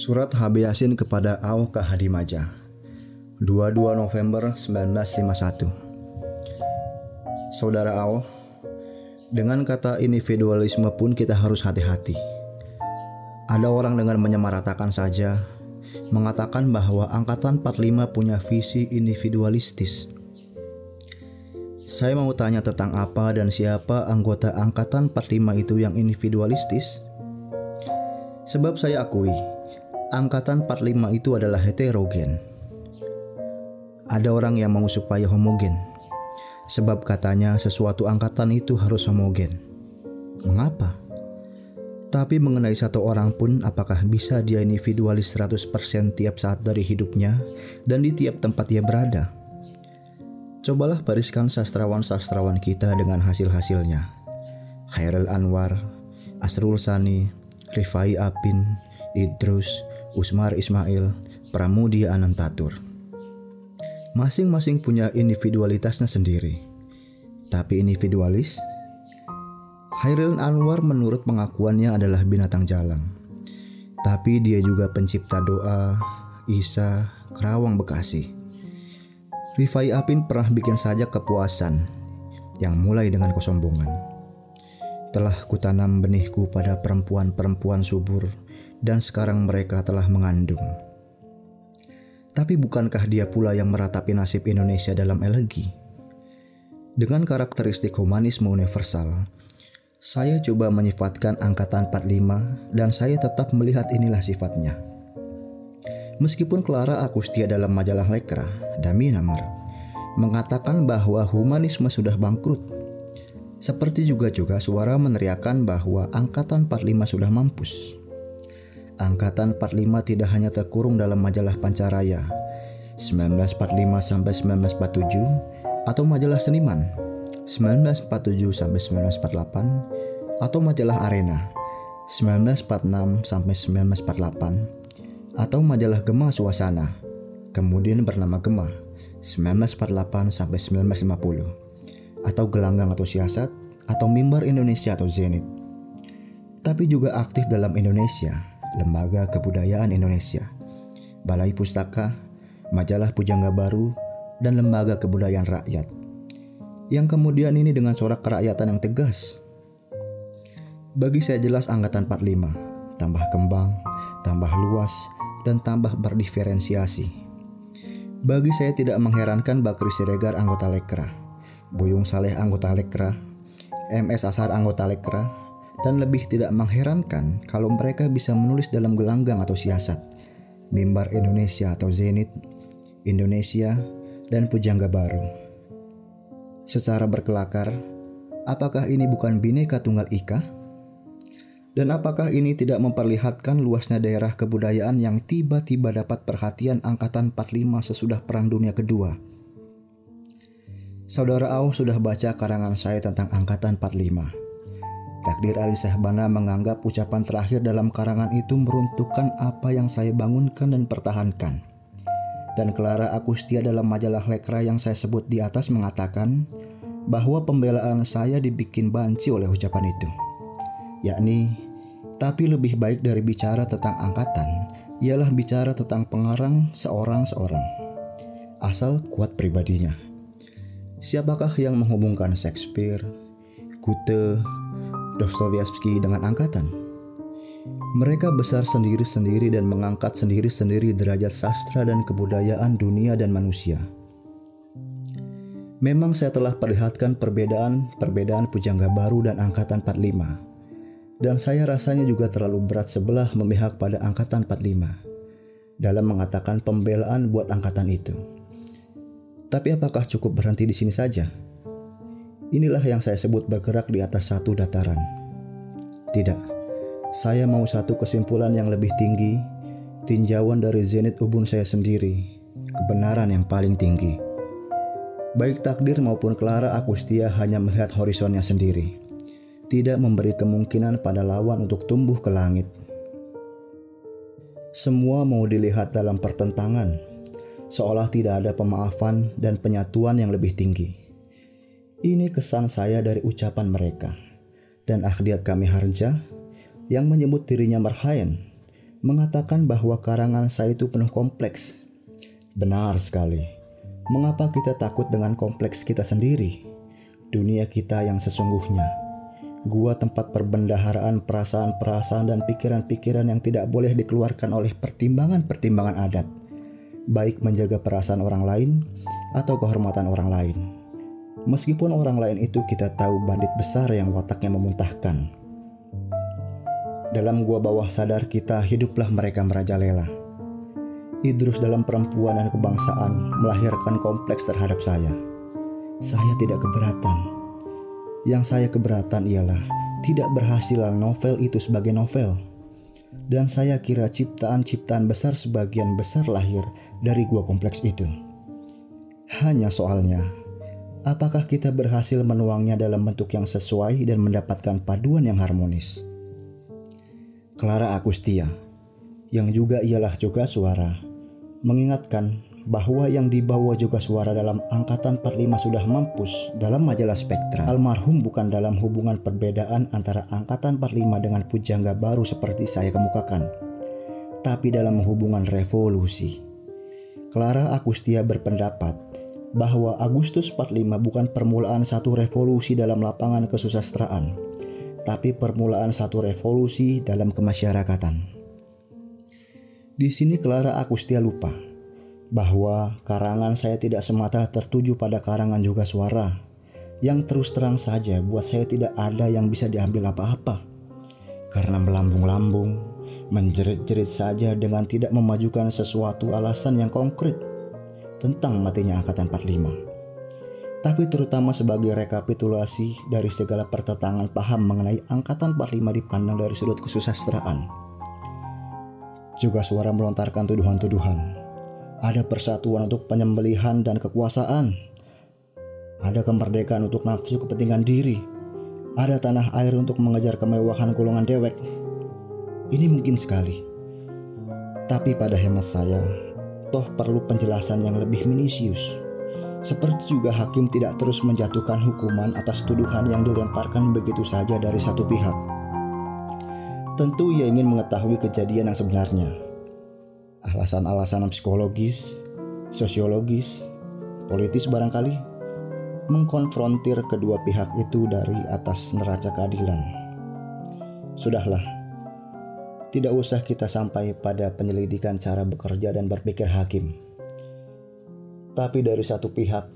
Surat HB Yasin kepada Aw. Hadimaja 22 November 1951 Saudara Aw, dengan kata individualisme pun kita harus hati-hati. Ada orang dengan menyamaratakan saja mengatakan bahwa Angkatan 45 punya visi individualistis. Saya mau tanya tentang apa dan siapa anggota Angkatan 45 itu yang individualistis? Sebab saya akui, angkatan 45 itu adalah heterogen. Ada orang yang mau supaya homogen. Sebab katanya sesuatu angkatan itu harus homogen. Mengapa? Tapi mengenai satu orang pun apakah bisa dia individualis 100% tiap saat dari hidupnya dan di tiap tempat dia berada? Cobalah bariskan sastrawan-sastrawan kita dengan hasil-hasilnya. Khairul Anwar, Asrul Sani, Rifai Apin, Idrus, Usmar Ismail, Pramudia Anantatur. Masing-masing punya individualitasnya sendiri. Tapi individualis? Hairil Anwar menurut pengakuannya adalah binatang jalang. Tapi dia juga pencipta doa, Isa, Kerawang Bekasi. Rifai Apin pernah bikin saja kepuasan yang mulai dengan kesombongan. Telah kutanam benihku pada perempuan-perempuan subur dan sekarang mereka telah mengandung. Tapi bukankah dia pula yang meratapi nasib Indonesia dalam elegi? Dengan karakteristik humanisme universal, saya coba menyifatkan angkatan 45 dan saya tetap melihat inilah sifatnya. Meskipun Clara Akustia dalam majalah Lekra, Dami Namar, mengatakan bahwa humanisme sudah bangkrut. Seperti juga juga suara meneriakan bahwa angkatan 45 sudah mampus. Angkatan 45 tidak hanya terkurung dalam majalah Pancaraya 1945 sampai 1947 atau majalah Seniman 1947 sampai 1948 atau majalah Arena 1946 sampai 1948 atau majalah Gema Suasana kemudian bernama Gema 1948 sampai 1950 atau Gelanggang atau Siasat atau Mimbar Indonesia atau Zenit. Tapi juga aktif dalam Indonesia Lembaga Kebudayaan Indonesia, Balai Pustaka, Majalah Pujangga Baru, dan Lembaga Kebudayaan Rakyat. Yang kemudian ini dengan corak kerakyatan yang tegas. Bagi saya jelas angkatan 45, tambah kembang, tambah luas, dan tambah berdiferensiasi. Bagi saya tidak mengherankan Bakri Siregar anggota Lekra, Buyung Saleh anggota Lekra, MS Asar anggota Lekra, dan lebih tidak mengherankan kalau mereka bisa menulis dalam gelanggang atau siasat, mimbar Indonesia atau Zenit, Indonesia, dan Pujangga Baru. Secara berkelakar, apakah ini bukan bineka tunggal ika? Dan apakah ini tidak memperlihatkan luasnya daerah kebudayaan yang tiba-tiba dapat perhatian Angkatan 45 sesudah Perang Dunia Kedua? Saudara Au sudah baca karangan saya tentang Angkatan 45. Takdir Ali Sahbana menganggap ucapan terakhir dalam karangan itu meruntuhkan apa yang saya bangunkan dan pertahankan. Dan Clara Akustia dalam majalah Lekra yang saya sebut di atas mengatakan bahwa pembelaan saya dibikin banci oleh ucapan itu. Yakni, tapi lebih baik dari bicara tentang angkatan, ialah bicara tentang pengarang seorang-seorang. Asal kuat pribadinya. Siapakah yang menghubungkan Shakespeare, Goethe, Dostoyevsky dengan angkatan. Mereka besar sendiri-sendiri dan mengangkat sendiri-sendiri derajat sastra dan kebudayaan dunia dan manusia. Memang saya telah perlihatkan perbedaan-perbedaan pujangga baru dan angkatan 45. Dan saya rasanya juga terlalu berat sebelah memihak pada angkatan 45 dalam mengatakan pembelaan buat angkatan itu. Tapi apakah cukup berhenti di sini saja? Inilah yang saya sebut bergerak di atas satu dataran. Tidak, saya mau satu kesimpulan yang lebih tinggi, tinjauan dari zenit ubun saya sendiri, kebenaran yang paling tinggi. Baik takdir maupun Clara Agustia hanya melihat horizonnya sendiri, tidak memberi kemungkinan pada lawan untuk tumbuh ke langit. Semua mau dilihat dalam pertentangan, seolah tidak ada pemaafan dan penyatuan yang lebih tinggi. Ini kesan saya dari ucapan mereka. Dan Akhdiat kami Harja yang menyebut dirinya Marhaen mengatakan bahwa karangan saya itu penuh kompleks. Benar sekali. Mengapa kita takut dengan kompleks kita sendiri? Dunia kita yang sesungguhnya. Gua tempat perbendaharaan perasaan-perasaan dan pikiran-pikiran yang tidak boleh dikeluarkan oleh pertimbangan-pertimbangan adat. Baik menjaga perasaan orang lain atau kehormatan orang lain. Meskipun orang lain itu kita tahu bandit besar yang wataknya memuntahkan. Dalam gua bawah sadar kita hiduplah mereka merajalela. Idrus dalam perempuan dan kebangsaan melahirkan kompleks terhadap saya. Saya tidak keberatan. Yang saya keberatan ialah tidak berhasil novel itu sebagai novel. Dan saya kira ciptaan-ciptaan besar sebagian besar lahir dari gua kompleks itu. Hanya soalnya, apakah kita berhasil menuangnya dalam bentuk yang sesuai dan mendapatkan paduan yang harmonis? Clara Agustia, yang juga ialah juga suara, mengingatkan bahwa yang dibawa juga suara dalam angkatan 45 sudah mampus dalam majalah Spektra. Almarhum bukan dalam hubungan perbedaan antara angkatan 45 dengan pujangga baru seperti saya kemukakan, tapi dalam hubungan revolusi. Clara Agustia berpendapat bahwa Agustus 45 bukan permulaan satu revolusi dalam lapangan kesusastraan, tapi permulaan satu revolusi dalam kemasyarakatan. Di sini Clara Agustia lupa bahwa karangan saya tidak semata tertuju pada karangan juga suara. Yang terus terang saja buat saya tidak ada yang bisa diambil apa-apa. Karena melambung-lambung, menjerit-jerit saja dengan tidak memajukan sesuatu alasan yang konkret tentang matinya Angkatan 45. Tapi terutama sebagai rekapitulasi dari segala pertentangan paham mengenai Angkatan 45 dipandang dari sudut kesusastraan juga suara melontarkan tuduhan-tuduhan. Ada persatuan untuk penyembelihan dan kekuasaan. Ada kemerdekaan untuk nafsu kepentingan diri. Ada tanah air untuk mengejar kemewahan golongan dewek. Ini mungkin sekali. Tapi pada hemat saya, toh perlu penjelasan yang lebih minisius. Seperti juga hakim tidak terus menjatuhkan hukuman atas tuduhan yang dilemparkan begitu saja dari satu pihak Tentu ia ingin mengetahui kejadian yang sebenarnya. Alasan-alasan psikologis, sosiologis, politis barangkali mengkonfrontir kedua pihak itu dari atas neraca keadilan. Sudahlah, tidak usah kita sampai pada penyelidikan cara bekerja dan berpikir hakim. Tapi dari satu pihak,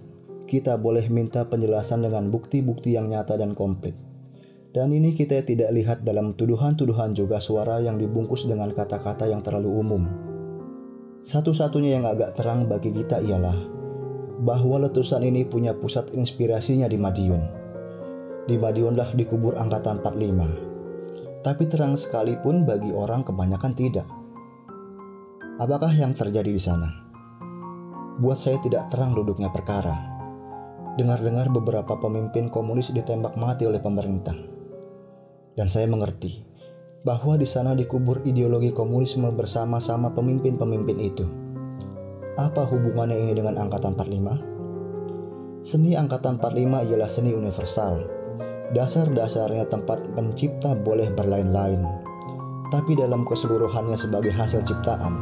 kita boleh minta penjelasan dengan bukti-bukti yang nyata dan komplit. Dan ini kita tidak lihat dalam tuduhan-tuduhan juga suara yang dibungkus dengan kata-kata yang terlalu umum. Satu-satunya yang agak terang bagi kita ialah bahwa letusan ini punya pusat inspirasinya di Madiun. Di Madiunlah dikubur angkatan 45. Tapi terang sekalipun bagi orang kebanyakan tidak. Apakah yang terjadi di sana? Buat saya tidak terang duduknya perkara. Dengar-dengar beberapa pemimpin komunis ditembak mati oleh pemerintah dan saya mengerti bahwa di sana dikubur ideologi komunisme bersama-sama pemimpin-pemimpin itu. Apa hubungannya ini dengan angkatan 45? Seni angkatan 45 ialah seni universal. Dasar-dasarnya tempat pencipta boleh berlain-lain. Tapi dalam keseluruhannya sebagai hasil ciptaan,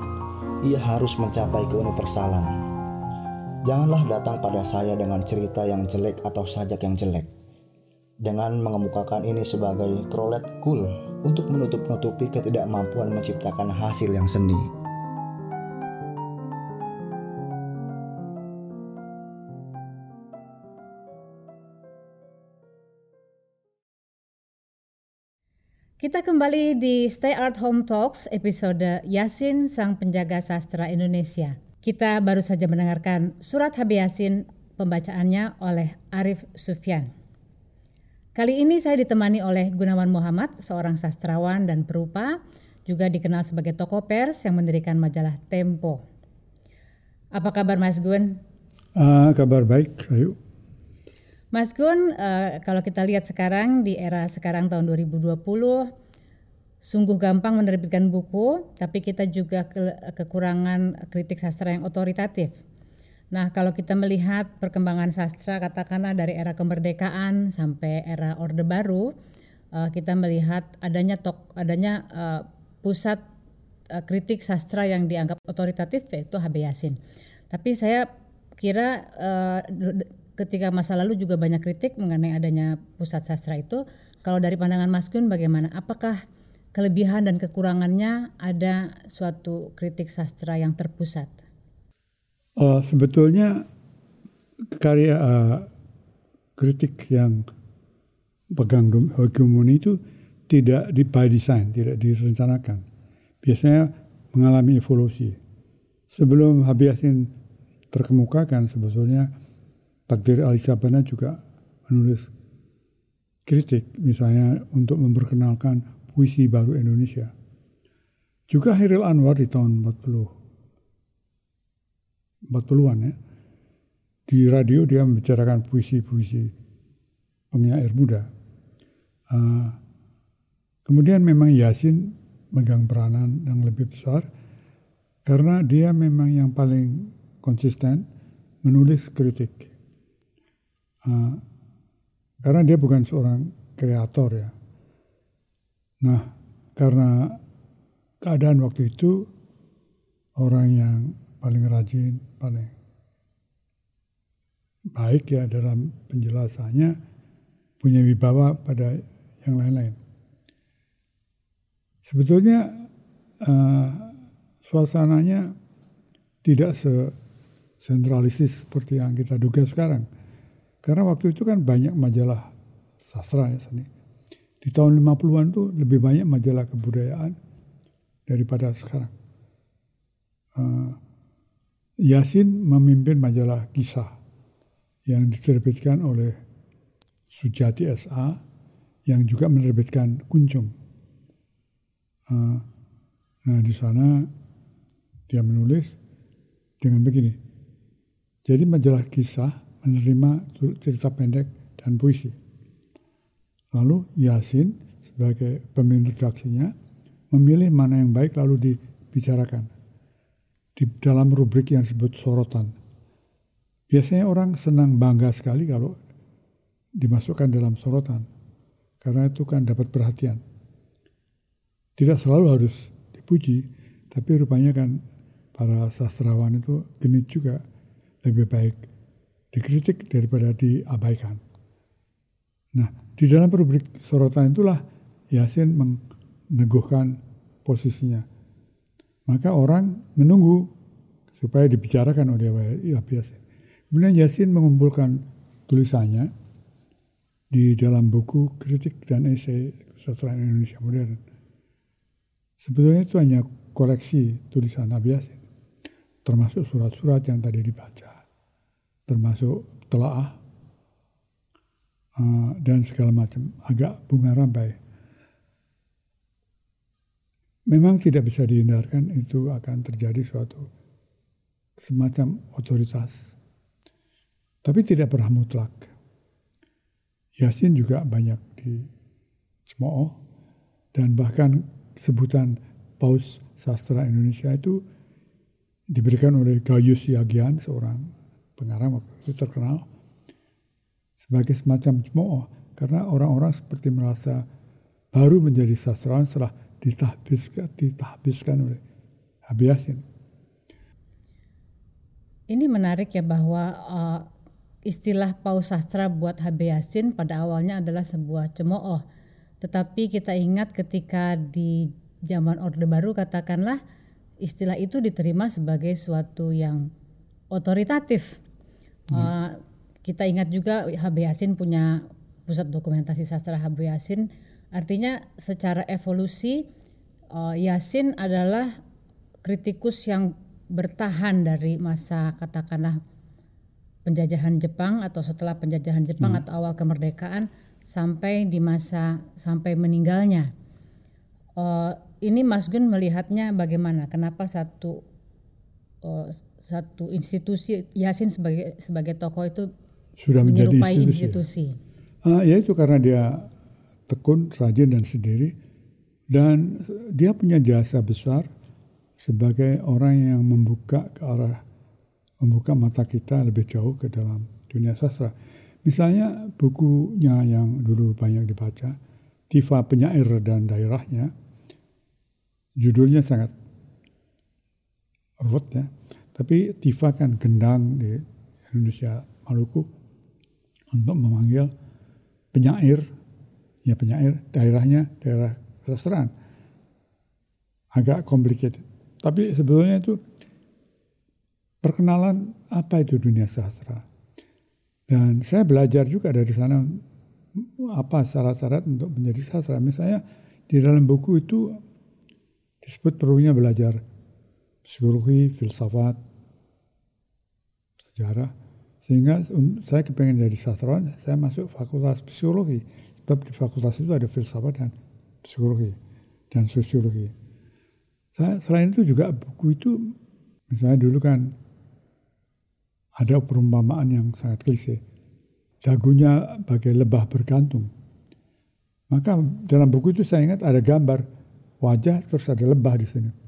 ia harus mencapai keuniversalan. Janganlah datang pada saya dengan cerita yang jelek atau sajak yang jelek dengan mengemukakan ini sebagai prolet cool untuk menutup-nutupi ketidakmampuan menciptakan hasil yang seni. Kita kembali di Stay Art Home Talks episode Yasin Sang Penjaga Sastra Indonesia. Kita baru saja mendengarkan surat Habi Yasin pembacaannya oleh Arif Sufyan. Kali ini saya ditemani oleh Gunawan Muhammad, seorang sastrawan dan perupa, juga dikenal sebagai tokoh pers yang mendirikan majalah Tempo. Apa kabar Mas Gun? Uh, kabar baik, ayo. Mas Gun, uh, kalau kita lihat sekarang di era sekarang tahun 2020, sungguh gampang menerbitkan buku, tapi kita juga ke kekurangan kritik sastra yang otoritatif. Nah, kalau kita melihat perkembangan sastra katakanlah dari era kemerdekaan sampai era Orde Baru, uh, kita melihat adanya tok adanya uh, pusat uh, kritik sastra yang dianggap otoritatif yaitu HB Yasin. Tapi saya kira uh, ketika masa lalu juga banyak kritik mengenai adanya pusat sastra itu. Kalau dari pandangan Mas Gun bagaimana? Apakah kelebihan dan kekurangannya ada suatu kritik sastra yang terpusat? Uh, sebetulnya karya uh, kritik yang pegang hegemoni itu tidak di by design, tidak direncanakan. Biasanya mengalami evolusi. Sebelum Habiasin terkemukakan sebetulnya takdir Ali Sabana juga menulis kritik misalnya untuk memperkenalkan puisi baru Indonesia. Juga Hairil Anwar di tahun 40 40-an ya. Di radio dia membicarakan puisi-puisi penyair muda. Uh, kemudian memang Yasin megang peranan yang lebih besar karena dia memang yang paling konsisten menulis kritik. Uh, karena dia bukan seorang kreator ya. Nah, karena keadaan waktu itu orang yang paling rajin, paling baik ya dalam penjelasannya, punya wibawa pada yang lain-lain. Sebetulnya uh, suasananya tidak sesentralistis seperti yang kita duga sekarang. Karena waktu itu kan banyak majalah sastra ya seni. Di tahun 50-an tuh lebih banyak majalah kebudayaan daripada sekarang. Uh, Yasin memimpin majalah kisah yang diterbitkan oleh Sujati SA yang juga menerbitkan Kuncung. Uh, nah di sana dia menulis dengan begini. Jadi majalah kisah menerima cerita pendek dan puisi. Lalu Yasin sebagai pemimpin redaksinya memilih mana yang baik lalu dibicarakan di dalam rubrik yang disebut sorotan. Biasanya orang senang bangga sekali kalau dimasukkan dalam sorotan. Karena itu kan dapat perhatian. Tidak selalu harus dipuji, tapi rupanya kan para sastrawan itu genit juga lebih baik dikritik daripada diabaikan. Nah, di dalam rubrik sorotan itulah Yasin meneguhkan posisinya maka orang menunggu supaya dibicarakan oleh Abi Yasin. Kemudian Yasin mengumpulkan tulisannya di dalam buku kritik dan esai sastra Indonesia modern. Sebetulnya itu hanya koleksi tulisan Nabi Yasin, termasuk surat-surat yang tadi dibaca, termasuk telaah uh, dan segala macam, agak bunga rampai memang tidak bisa dihindarkan itu akan terjadi suatu semacam otoritas. Tapi tidak pernah mutlak. Yasin juga banyak di Cemooh dan bahkan sebutan Paus Sastra Indonesia itu diberikan oleh Gaius Yagian, seorang pengarang itu terkenal sebagai semacam cemooh karena orang-orang seperti merasa baru menjadi sastrawan setelah ditahbiskan, ditahbiskan oleh Habib Yasin. Ini menarik ya bahwa uh, istilah paus sastra buat Habib Yasin pada awalnya adalah sebuah cemooh. Tetapi kita ingat ketika di zaman Orde Baru katakanlah istilah itu diterima sebagai suatu yang otoritatif. Hmm. Uh, kita ingat juga Habib Yasin punya pusat dokumentasi sastra Habib Yasin Artinya secara evolusi uh, Yasin adalah kritikus yang bertahan dari masa katakanlah penjajahan Jepang atau setelah penjajahan Jepang hmm. atau awal kemerdekaan sampai di masa sampai meninggalnya. Uh, ini Mas Gun melihatnya bagaimana? Kenapa satu uh, satu institusi Yasin sebagai sebagai tokoh itu sudah menjadi institusi. institusi? Uh, ya itu karena dia tekun, rajin dan sendiri dan dia punya jasa besar sebagai orang yang membuka ke arah membuka mata kita lebih jauh ke dalam dunia sastra. Misalnya bukunya yang dulu banyak dibaca, Tifa Penyair dan Daerahnya, judulnya sangat ruwet ya. Tapi Tifa kan gendang di Indonesia Maluku untuk memanggil penyair, ya penyair daerahnya daerah kesastraan. Agak complicated. Tapi sebetulnya itu perkenalan apa itu dunia sastra dan saya belajar juga dari sana apa syarat-syarat untuk menjadi sastra. Misalnya di dalam buku itu disebut perlunya belajar psikologi, filsafat, sejarah. Sehingga saya kepengen jadi sastrawan, saya masuk fakultas psikologi. Sebab di fakultas itu ada filsafat dan psikologi dan sosiologi. Saya, selain itu juga buku itu, misalnya dulu kan ada perumpamaan yang sangat klise. Dagunya bagai lebah bergantung. Maka dalam buku itu saya ingat ada gambar wajah terus ada lebah di sini.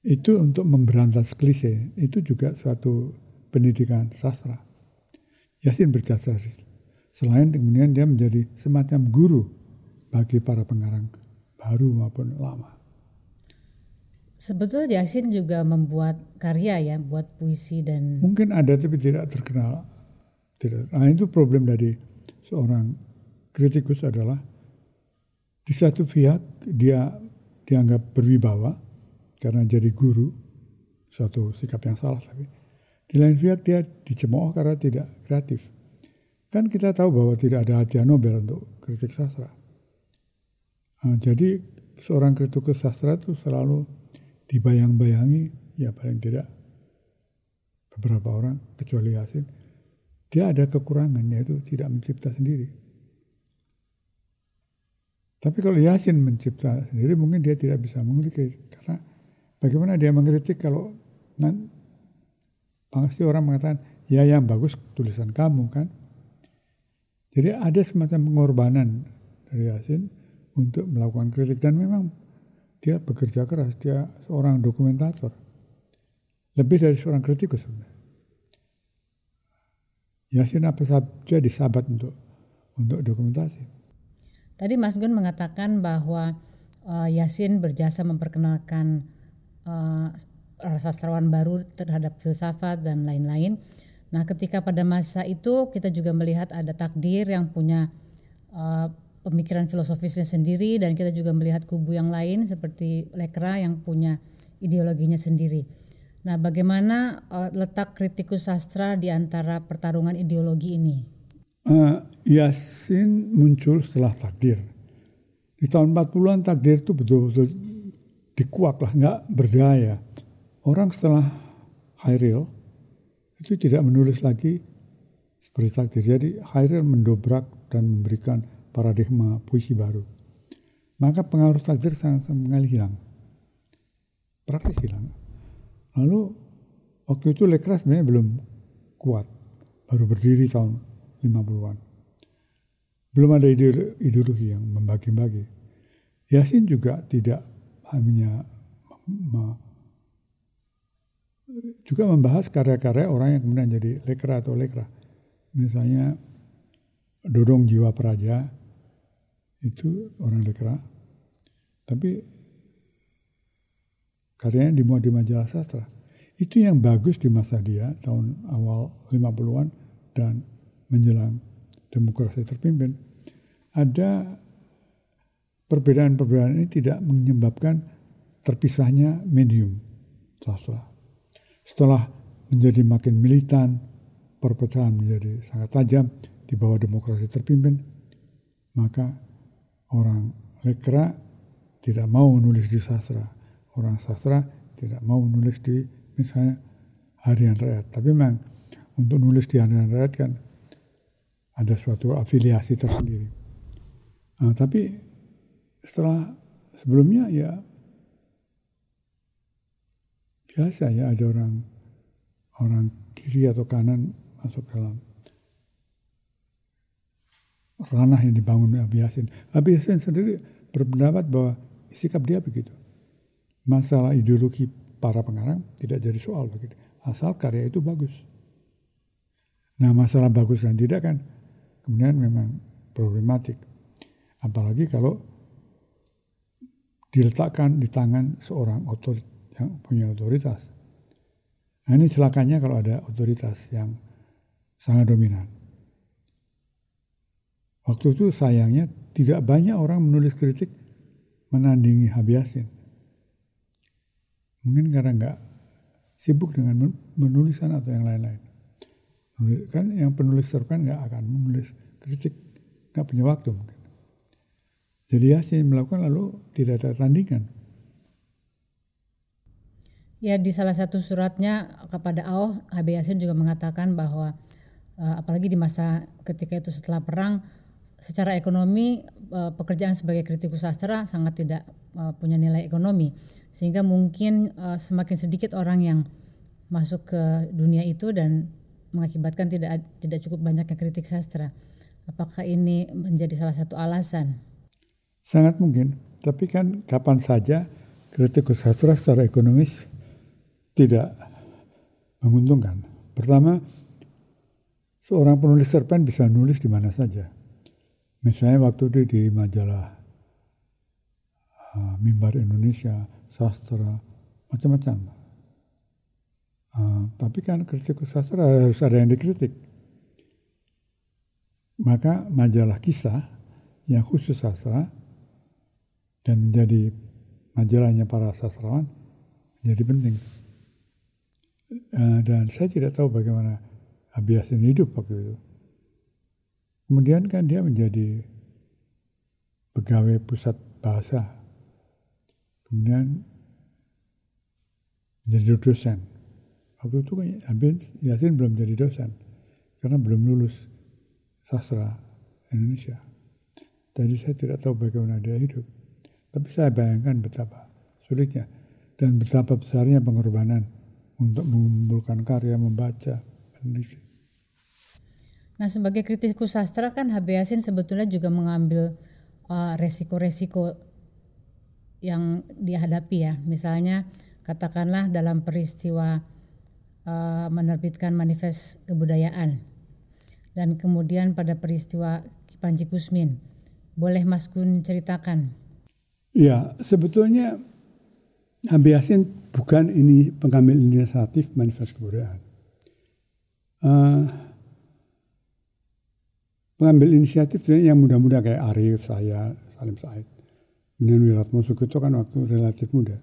Itu untuk memberantas klise. Itu juga suatu pendidikan sastra. Yasin berjasa selain kemudian dia menjadi semacam guru bagi para pengarang baru maupun lama. Sebetulnya Yasin juga membuat karya ya, buat puisi dan mungkin ada tapi tidak terkenal. Tidak. Nah itu problem dari seorang kritikus adalah di satu pihak dia dianggap berwibawa karena jadi guru suatu sikap yang salah tapi di lain pihak dia dicemooh karena tidak kreatif. Kan kita tahu bahwa tidak ada hadiah Nobel untuk kritik sastra. Nah, jadi seorang kritikus sastra itu selalu dibayang-bayangi ya paling tidak beberapa orang kecuali Yasin dia ada kekurangan yaitu tidak mencipta sendiri tapi kalau Yasin mencipta sendiri mungkin dia tidak bisa mengkritik karena bagaimana dia mengkritik kalau pasti orang mengatakan ya yang bagus tulisan kamu kan jadi ada semacam pengorbanan dari Yasin untuk melakukan kritik dan memang dia bekerja keras, dia seorang dokumentator. Lebih dari seorang kritikus sebenarnya. Yasin apa saja disabat untuk untuk dokumentasi. Tadi Mas Gun mengatakan bahwa uh, Yasin berjasa memperkenalkan uh, sastrawan baru terhadap filsafat dan lain-lain. Nah, ketika pada masa itu kita juga melihat ada takdir yang punya uh, pemikiran filosofisnya sendiri dan kita juga melihat kubu yang lain seperti Lekra yang punya ideologinya sendiri. Nah, bagaimana uh, letak kritikus sastra di antara pertarungan ideologi ini? Uh, Yasin muncul setelah takdir. Di tahun 40-an takdir itu betul-betul dikuak lah, nggak berdaya. Orang setelah Hairil itu tidak menulis lagi seperti takdir. Jadi Hairil mendobrak dan memberikan paradigma puisi baru. Maka pengaruh takdir sangat sekali hilang. Praktis hilang. Lalu waktu itu Lekra sebenarnya belum kuat. Baru berdiri tahun 50-an. Belum ada ideologi yang membagi-bagi. Yasin juga tidak hanya juga membahas karya-karya orang yang kemudian jadi lekra atau lekra. Misalnya Dodong Jiwa Praja, itu orang Lekra. Tapi karyanya dimuat di majalah sastra. Itu yang bagus di masa dia tahun awal 50-an dan menjelang demokrasi terpimpin. Ada perbedaan-perbedaan ini tidak menyebabkan terpisahnya medium sastra. Setelah menjadi makin militan, perpecahan menjadi sangat tajam di bawah demokrasi terpimpin, maka orang lekra tidak mau menulis di sastra. Orang sastra tidak mau menulis di misalnya harian rakyat. Tapi memang untuk nulis di harian rakyat kan ada suatu afiliasi tersendiri. Nah, tapi setelah sebelumnya ya biasa ya ada orang orang kiri atau kanan masuk dalam ranah yang dibangun Abi Yasin. Abi Yasin sendiri berpendapat bahwa sikap dia begitu. Masalah ideologi para pengarang tidak jadi soal begitu. Asal karya itu bagus. Nah masalah bagus dan tidak kan kemudian memang problematik. Apalagi kalau diletakkan di tangan seorang otorit yang punya otoritas. Nah ini celakanya kalau ada otoritas yang sangat dominan. Waktu itu sayangnya tidak banyak orang menulis kritik menandingi Habiasin. Mungkin karena nggak sibuk dengan menulisan atau yang lain-lain. Kan yang penulis cerpen nggak akan menulis kritik, nggak punya waktu mungkin. Jadi Yasin melakukan lalu tidak ada tandingan. Ya di salah satu suratnya kepada Allah, Habib Yasin juga mengatakan bahwa uh, apalagi di masa ketika itu setelah perang secara ekonomi uh, pekerjaan sebagai kritikus sastra sangat tidak uh, punya nilai ekonomi sehingga mungkin semakin sedikit orang yang masuk ke dunia itu dan mengakibatkan tidak tidak cukup banyaknya kritik sastra. Apakah ini menjadi salah satu alasan? Sangat mungkin, tapi kan kapan saja kritikus sastra secara ekonomis tidak menguntungkan. Pertama, seorang penulis cerpen bisa nulis di mana saja. Misalnya waktu itu di majalah uh, Mimbar Indonesia, sastra, macam-macam. Uh, tapi kan kritikus sastra harus ada yang dikritik. Maka majalah kisah yang khusus sastra dan menjadi majalahnya para sastrawan menjadi penting. Uh, dan saya tidak tahu bagaimana Abiasin hidup waktu itu. Kemudian kan dia menjadi pegawai pusat bahasa. Kemudian menjadi dosen. Waktu itu kan Yasin belum jadi dosen karena belum lulus sastra Indonesia. Tadi saya tidak tahu bagaimana dia hidup. Tapi saya bayangkan betapa sulitnya dan betapa besarnya pengorbanan untuk mengumpulkan karya, membaca, meneliti. Nah sebagai kritikus sastra kan HB Yasin sebetulnya juga mengambil uh, resiko-resiko yang dihadapi ya. Misalnya katakanlah dalam peristiwa uh, menerbitkan manifest kebudayaan dan kemudian pada peristiwa Panji Kusmin. Boleh Mas Gun ceritakan? Ya, sebetulnya Nabi Yasin bukan ini pengambil inisiatif manifest kebudayaan. Uh, pengambil inisiatif yang muda-muda kayak Arif, saya, Salim Said. Kemudian Wiratmo Sugito kan waktu relatif muda.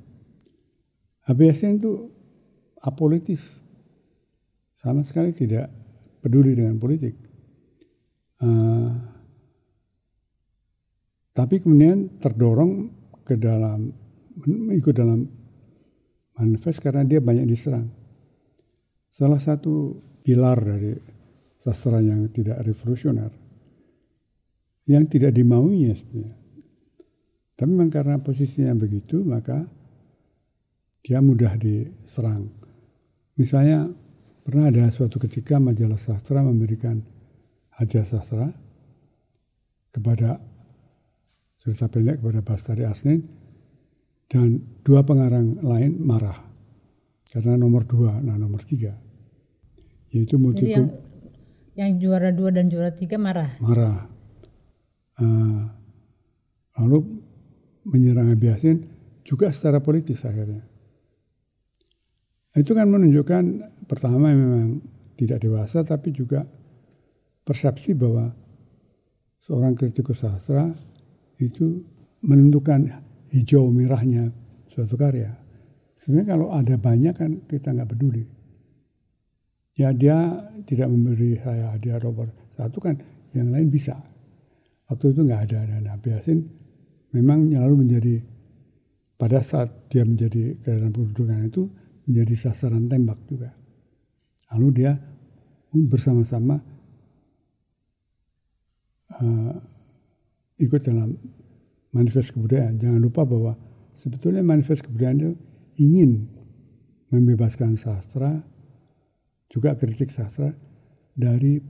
Nabi Yasin itu apolitis sama sekali tidak peduli dengan politik. Uh, tapi kemudian terdorong ke dalam ikut dalam manifest karena dia banyak diserang. Salah satu pilar dari sastra yang tidak revolusioner, yang tidak dimauinya sebenarnya. Tapi memang karena posisinya begitu, maka dia mudah diserang. Misalnya Pernah ada suatu ketika majalah sastra memberikan hadiah sastra kepada cerita pendek kepada Bastari Asnin dan dua pengarang lain marah karena nomor dua, nah nomor tiga yaitu multikum. Jadi yang, yang juara dua dan juara tiga marah. Marah. Uh, lalu menyerang Abiasin juga secara politis akhirnya. Itu kan menunjukkan pertama memang tidak dewasa tapi juga persepsi bahwa seorang kritikus sastra itu menentukan hijau merahnya suatu karya. Sebenarnya kalau ada banyak kan kita nggak peduli. Ya dia tidak memberi saya hadiah nomor satu kan yang lain bisa. Waktu itu nggak ada dan Nabi Yasin memang selalu menjadi pada saat dia menjadi keadaan kedudukan itu menjadi sasaran tembak juga. Lalu dia bersama-sama uh, ikut dalam manifest kebudayaan. Jangan lupa bahwa sebetulnya manifest kebudayaan itu ingin membebaskan sastra, juga kritik sastra dari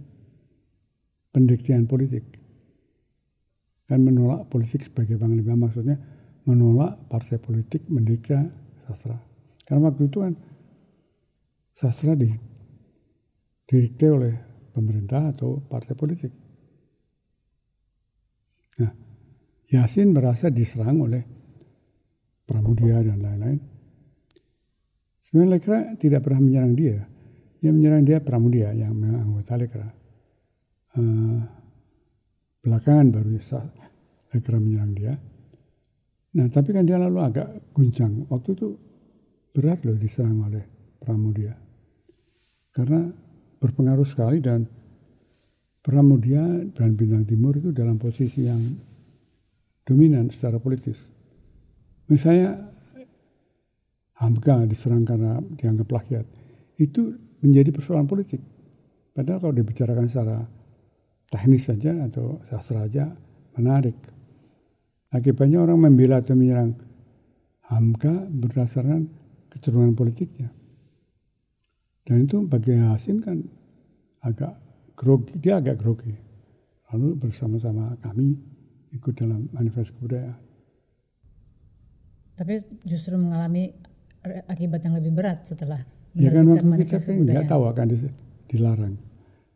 pendiktian politik. Kan menolak politik sebagai panglima maksudnya menolak partai politik mendikta sastra. Karena waktu itu kan sastra di didikte oleh pemerintah atau partai politik. Nah, Yasin merasa diserang oleh Pramudia dan lain-lain. Sebenarnya Lekra tidak pernah menyerang dia. Yang menyerang dia Pramudia yang memang anggota Lekra. Uh, belakangan baru Lekra menyerang dia. Nah tapi kan dia lalu agak guncang. Waktu itu berat loh diserang oleh Pramudia. Karena berpengaruh sekali dan Pramudia dan Bintang Timur itu dalam posisi yang dominan secara politis. Misalnya Hamka diserang karena dianggap plagiat. Itu menjadi persoalan politik. Padahal kalau dibicarakan secara teknis saja atau sastra saja menarik. Akibatnya orang membela atau menyerang Hamka berdasarkan kecenderungan politiknya. Dan itu bagi Hasin kan agak grogi, dia agak grogi. Lalu bersama-sama kami ikut dalam manifest kebudayaan tapi justru mengalami akibat yang lebih berat setelah ya kan waktu kita kan nggak tahu akan dilarang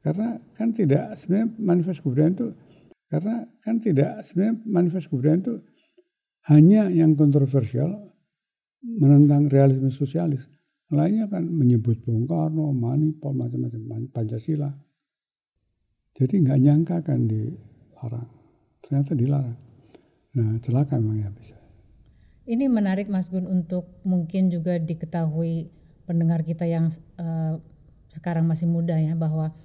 karena kan tidak sebenarnya manifest kebudayaan itu karena kan tidak sebenarnya manifest kebudayaan itu hanya yang kontroversial menentang realisme sosialis lainnya kan menyebut Bung Karno, Manipol, macam-macam Pancasila. Jadi nggak nyangka kan dilarang, ternyata dilarang. Nah celaka memang ya bisa. Ini menarik Mas Gun untuk mungkin juga diketahui pendengar kita yang uh, sekarang masih muda ya bahwa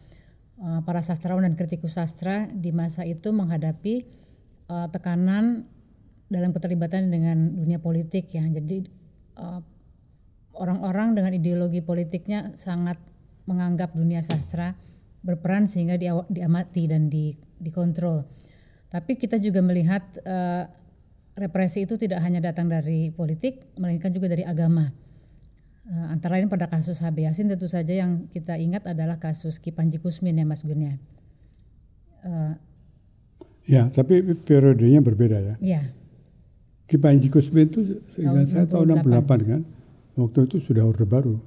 uh, para sastrawan dan kritikus sastra di masa itu menghadapi uh, tekanan dalam keterlibatan dengan dunia politik ya. Jadi orang-orang uh, dengan ideologi politiknya sangat menganggap dunia sastra berperan sehingga diamati dan di, dikontrol. Tapi kita juga melihat uh, represi itu tidak hanya datang dari politik, melainkan juga dari agama. Uh, antara lain pada kasus HB Yasin tentu saja yang kita ingat adalah kasus Ki Panji Kusmin ya Mas Gun ya. Uh, ya, tapi periodenya berbeda ya. Iya. Ki Panji Kusmin itu seingat saya tahun 68 kan. Waktu itu sudah Orde Baru.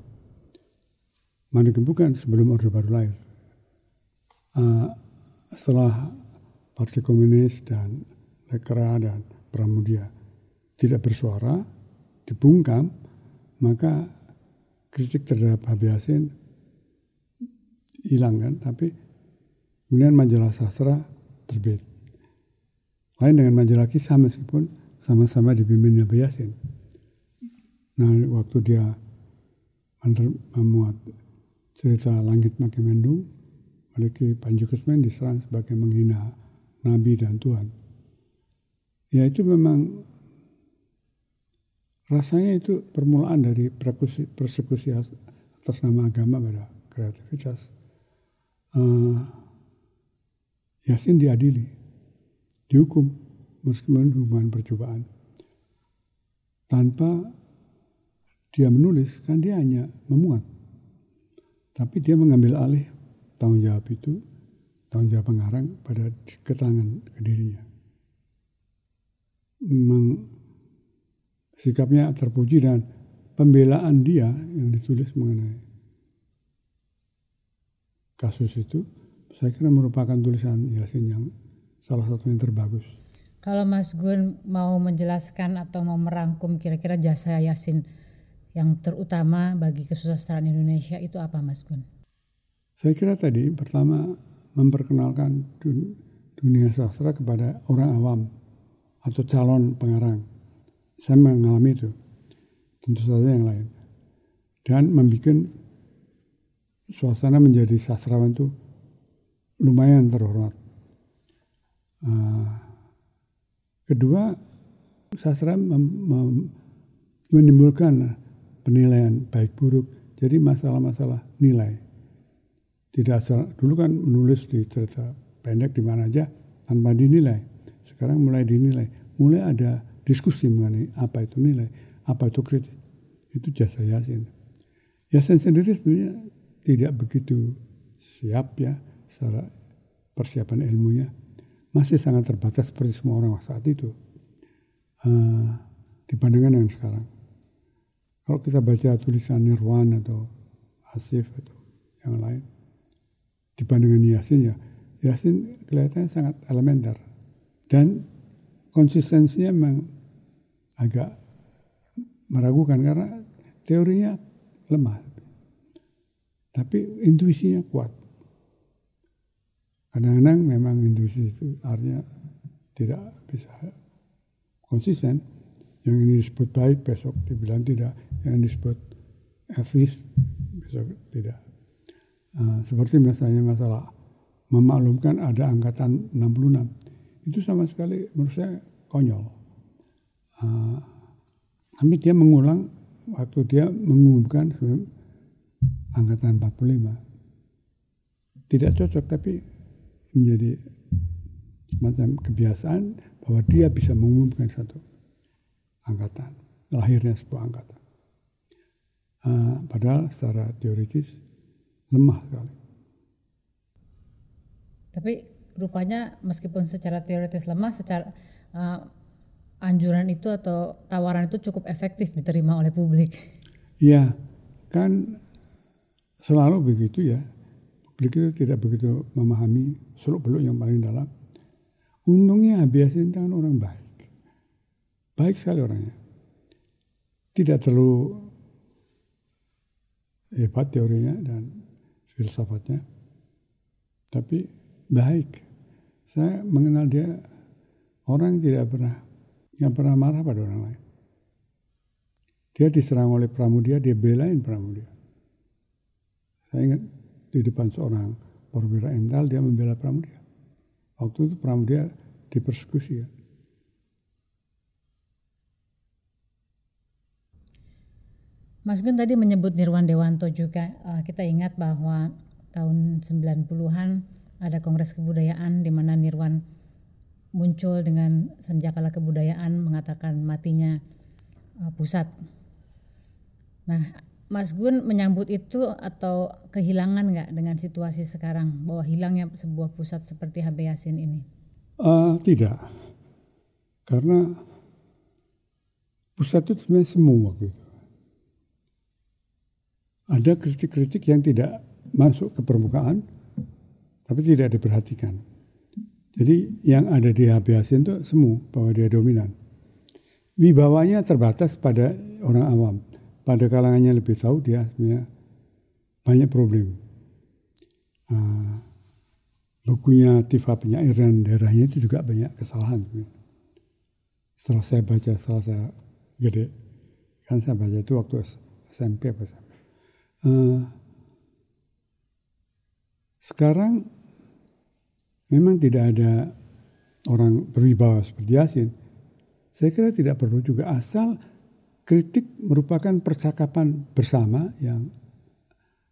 Manikem bukan sebelum Orde Baru lahir. Uh, setelah Partai Komunis dan Lekra dan Pramudia tidak bersuara, dibungkam, maka kritik terhadap Habib Yasin hilang kan, tapi kemudian majalah sastra terbit. Lain dengan majalah kisah meskipun sama-sama dipimpin Habib Yasin. Nah waktu dia memuat cerita Langit Makin Mendung, oleh Panji Kusmen diserang sebagai menghina Nabi dan Tuhan ya itu memang rasanya itu permulaan dari persekusi atas nama agama pada kreativitas. Uh, Yasin diadili, dihukum meskipun hubungan percobaan. Tanpa dia menulis, kan dia hanya memuat. Tapi dia mengambil alih tanggung jawab itu, tanggung jawab pengarang pada ketangan ke dirinya memang sikapnya terpuji dan pembelaan dia yang ditulis mengenai kasus itu saya kira merupakan tulisan Yasin yang salah satu yang terbagus. Kalau Mas Gun mau menjelaskan atau mau merangkum kira-kira jasa Yasin yang terutama bagi kesusastraan Indonesia itu apa Mas Gun? Saya kira tadi pertama memperkenalkan dunia sastra kepada orang awam atau calon pengarang. Saya mengalami itu. Tentu saja yang lain. Dan membuat suasana menjadi sastrawan itu lumayan terhormat. Uh, kedua, sastra menimbulkan penilaian baik buruk. Jadi masalah-masalah nilai. Tidak asal, dulu kan menulis di cerita pendek di mana aja tanpa dinilai sekarang mulai dinilai mulai ada diskusi mengenai apa itu nilai, apa itu kritik. Itu jasa Yasin. Yasin sendiri sebenarnya tidak begitu siap ya secara persiapan ilmunya. Masih sangat terbatas seperti semua orang saat itu. Uh, dibandingkan dengan sekarang. Kalau kita baca tulisan Nirwan atau Asif atau yang lain, dibandingkan Yasin ya, Yasin kelihatannya sangat elementer. Dan konsistensinya memang agak meragukan karena teorinya lemah. Tapi intuisinya kuat. Kadang-kadang memang intuisi itu artinya tidak bisa konsisten. Yang ini disebut baik, besok dibilang tidak. Yang ini disebut etis, besok tidak. Uh, seperti misalnya masalah memaklumkan ada angkatan 66. Itu sama sekali menurut saya konyol. Uh, tapi dia mengulang waktu dia mengumumkan angkatan 45. Tidak cocok tapi menjadi semacam kebiasaan bahwa dia bisa mengumumkan satu angkatan, lahirnya sebuah angkatan. Uh, padahal secara teoritis lemah sekali. Tapi rupanya meskipun secara teoritis lemah, secara uh, anjuran itu atau tawaran itu cukup efektif diterima oleh publik. Iya, kan selalu begitu ya. Publik itu tidak begitu memahami seluk beluk yang paling dalam. Untungnya Abiyasin kan orang baik. Baik sekali orangnya. Tidak terlalu hebat teorinya dan filsafatnya. Tapi baik. Saya mengenal dia orang yang tidak pernah yang pernah marah pada orang lain. Dia diserang oleh Pramudia, dia belain Pramudia. Saya ingat di depan seorang perwira ental dia membela Pramudia. Waktu itu Pramudia dipersekusi ya. Mas Gun tadi menyebut Nirwan Dewanto juga. Uh, kita ingat bahwa tahun 90-an ada Kongres Kebudayaan di mana Nirwan muncul dengan senjakala kebudayaan mengatakan matinya uh, pusat. Nah, Mas Gun menyambut itu atau kehilangan nggak dengan situasi sekarang bahwa hilangnya sebuah pusat seperti HB Yasin ini? Uh, tidak, karena pusat itu sebenarnya semua waktu itu. Ada kritik-kritik yang tidak masuk ke permukaan, tapi tidak diperhatikan. Jadi yang ada di HB Yasin itu semu bahwa dia dominan. Wibawanya terbatas pada orang awam pada kalangannya lebih tahu dia sebenarnya banyak problem. Uh, bukunya Tifa penyairan daerahnya itu juga banyak kesalahan. Setelah saya baca, setelah saya gede, kan saya baca itu waktu SMP apa SMP. Uh, sekarang memang tidak ada orang berwibawa seperti Yasin. Saya kira tidak perlu juga asal kritik merupakan percakapan bersama yang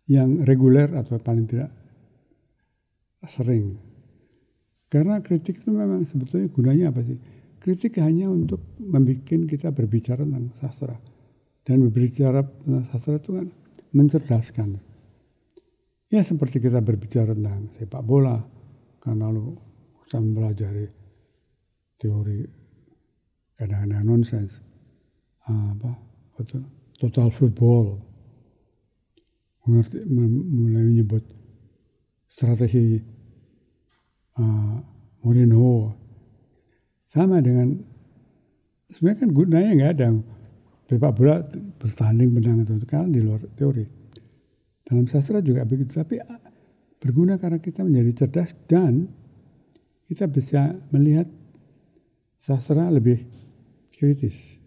yang reguler atau paling tidak sering. Karena kritik itu memang sebetulnya gunanya apa sih? Kritik hanya untuk membuat kita berbicara tentang sastra. Dan berbicara tentang sastra itu kan mencerdaskan. Ya seperti kita berbicara tentang sepak bola. Karena lalu kita mempelajari teori kadang-kadang nonsens apa? Total football. Mengerti mulai menyebut strategi uh, Mourinho. Sama dengan sebenarnya kan gunanya nggak ada sepak bola bertanding menang itu kan di luar teori dalam sastra juga begitu tapi berguna karena kita menjadi cerdas dan kita bisa melihat sastra lebih kritis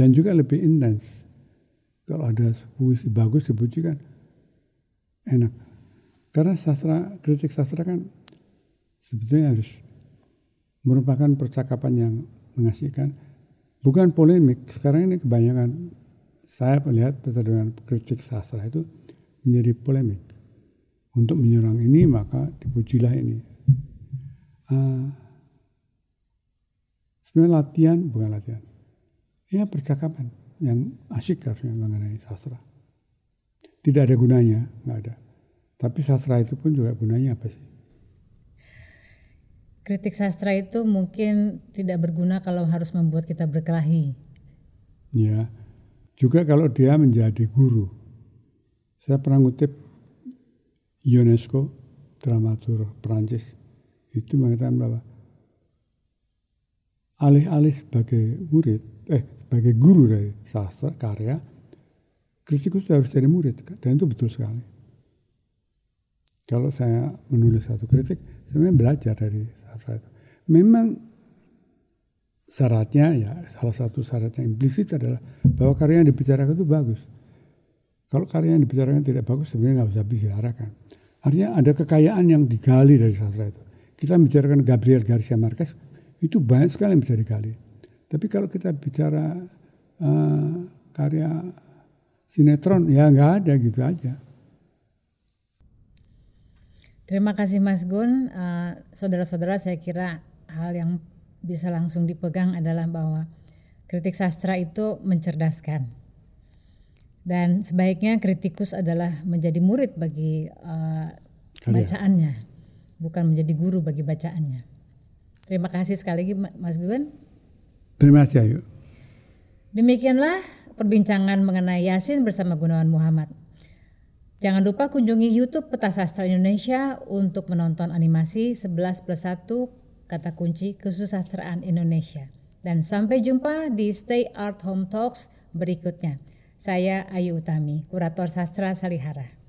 dan juga lebih intens. Kalau ada puisi bagus dipujikan enak. Karena sastra kritik sastra kan sebetulnya harus merupakan percakapan yang mengasihkan, bukan polemik. Sekarang ini kebanyakan saya melihat dengan kritik sastra itu menjadi polemik. Untuk menyerang ini maka dipujilah ini. Uh, Sebenarnya latihan bukan latihan. Ya percakapan yang asyik harusnya mengenai sastra. Tidak ada gunanya, nggak ada. Tapi sastra itu pun juga gunanya apa sih? Kritik sastra itu mungkin tidak berguna kalau harus membuat kita berkelahi. Ya, juga kalau dia menjadi guru. Saya pernah ngutip UNESCO, dramatur Perancis, itu mengatakan bahwa alih-alih sebagai murid, eh sebagai guru dari sastra karya, kritikus harus jadi murid dan itu betul sekali. Kalau saya menulis satu kritik, saya belajar dari itu. Memang syaratnya ya salah satu syarat yang implisit adalah bahwa karya yang dibicarakan itu bagus. Kalau karya yang dibicarakan tidak bagus sebenarnya nggak usah bicarakan. Artinya ada kekayaan yang digali dari sastra itu. Kita bicarakan Gabriel Garcia Marquez itu banyak sekali yang bisa digali. Tapi kalau kita bicara uh, karya sinetron ya nggak ada gitu aja. Terima kasih Mas Gun. Uh, saudara-saudara saya kira hal yang bisa langsung dipegang adalah bahwa kritik sastra itu mencerdaskan. Dan sebaiknya kritikus adalah menjadi murid bagi uh, bacaannya, bukan menjadi guru bagi bacaannya. Terima kasih sekali lagi Mas Gun. Terima kasih Ayu. Demikianlah perbincangan mengenai Yasin bersama Gunawan Muhammad. Jangan lupa kunjungi YouTube Peta Sastra Indonesia untuk menonton animasi 11 plus 1 kata kunci kesusastraan Indonesia. Dan sampai jumpa di Stay Art Home Talks berikutnya. Saya Ayu Utami, Kurator Sastra Salihara.